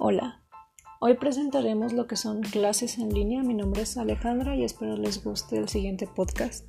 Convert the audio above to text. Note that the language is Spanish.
Hola, hoy presentaremos lo que son clases en línea. Mi nombre es Alejandra y espero les guste el siguiente podcast.